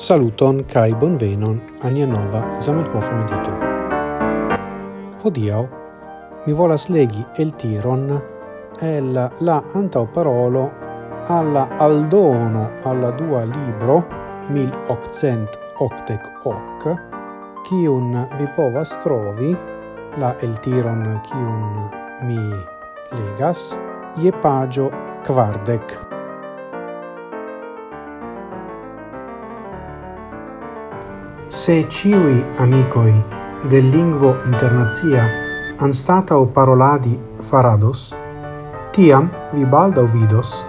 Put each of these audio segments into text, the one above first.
saluton kai bonvenon ania nova Zamenhof medito. Hodiaŭ mi volas legi el tiron el la antaŭparolo alla aldono alla dua libro 1888 kiun vi povas trovi la el tiron kiun mi legas je pagio kvardek. Se ciui amicoi del lingvo internazia anstatau paroladi farados, tiam vi baldau vidos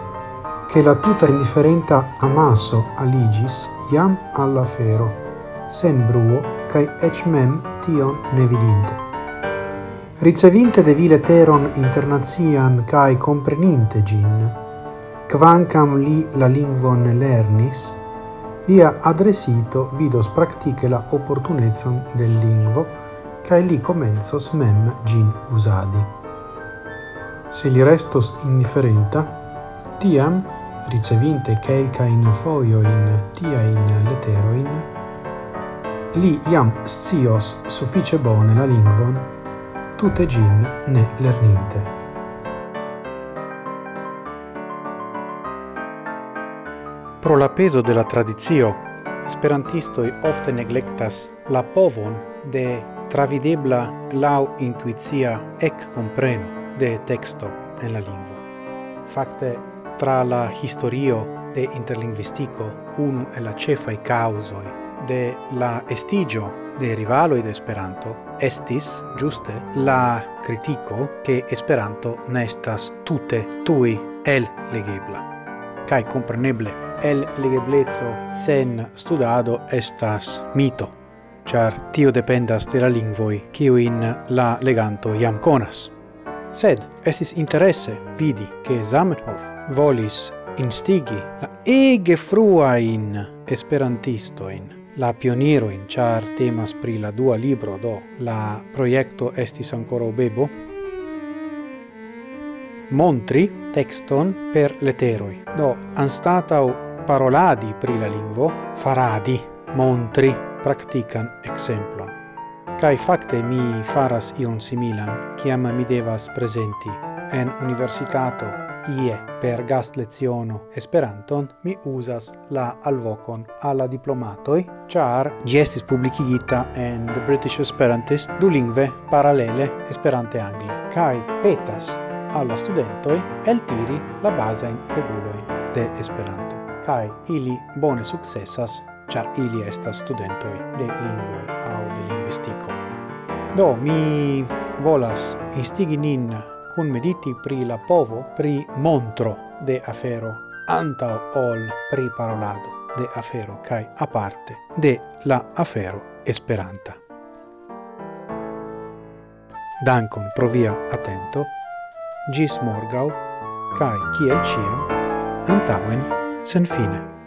che la tuta indifferenta amaso aligis iam alla fero, sen bruo cae ec mem tion ne vidinte. Ricevinte de vile teron internazian cae compreninte gin, quancam li la lingvon lernis, ia adresito vidos praktike la oportunecon de lingvo kaj li komencos mem gin usadi. Se li restos indifferenta, tiam, ricevinte kelkajn fojojn tiajn leteroin, li jam scios sufiĉe bone la lingvon, tutte gin ne lerninte. Pro la peso de la tradizio, esperantistoi ofte neglectas la povon de travidebla lau intuizia ec compreno de texto en la lingua. Fakte, tra la historio de interlingvistico, unu e la cefai causoi de la estigio de rivaloi de Esperanto estis, giuste, la critico che Esperanto nestas tute tui el legebla cae compreneble el legeblezzo sen studado estas mito, char tio dependas de la lingvoi in la leganto iam conas. Sed estis interesse vidi che Zamenhof volis instigi la ege fruain esperantistoin, la pioniro in char temas pri la dua libro do la proiecto estis ancora obebo montri texton per leteroi. Do, anstatau paroladi pri la lingvo, faradi, montri, practican exemplon. Kai facte mi faras ion similan, ciam mi devas presenti en universitato ie per gast leziono Esperanton mi usas la alvocon alla diplomatoi, char gestis publicigita en The British Esperantist du lingve paralele Esperante-Angle, kai petas alla studentoi el tiri la base in reguloi de Esperanto Kai ili bone successas, char ili estas studentoi de lingvoi au de linguistico. Do mi volas instigi nin kun mediti pri la povo pri montro de afero antaŭ ol pri parolado de afero kaj aparte de la afero Esperanta. Dankon pro via atento gis morgau, cae, ciel ciam, antauen sen fine.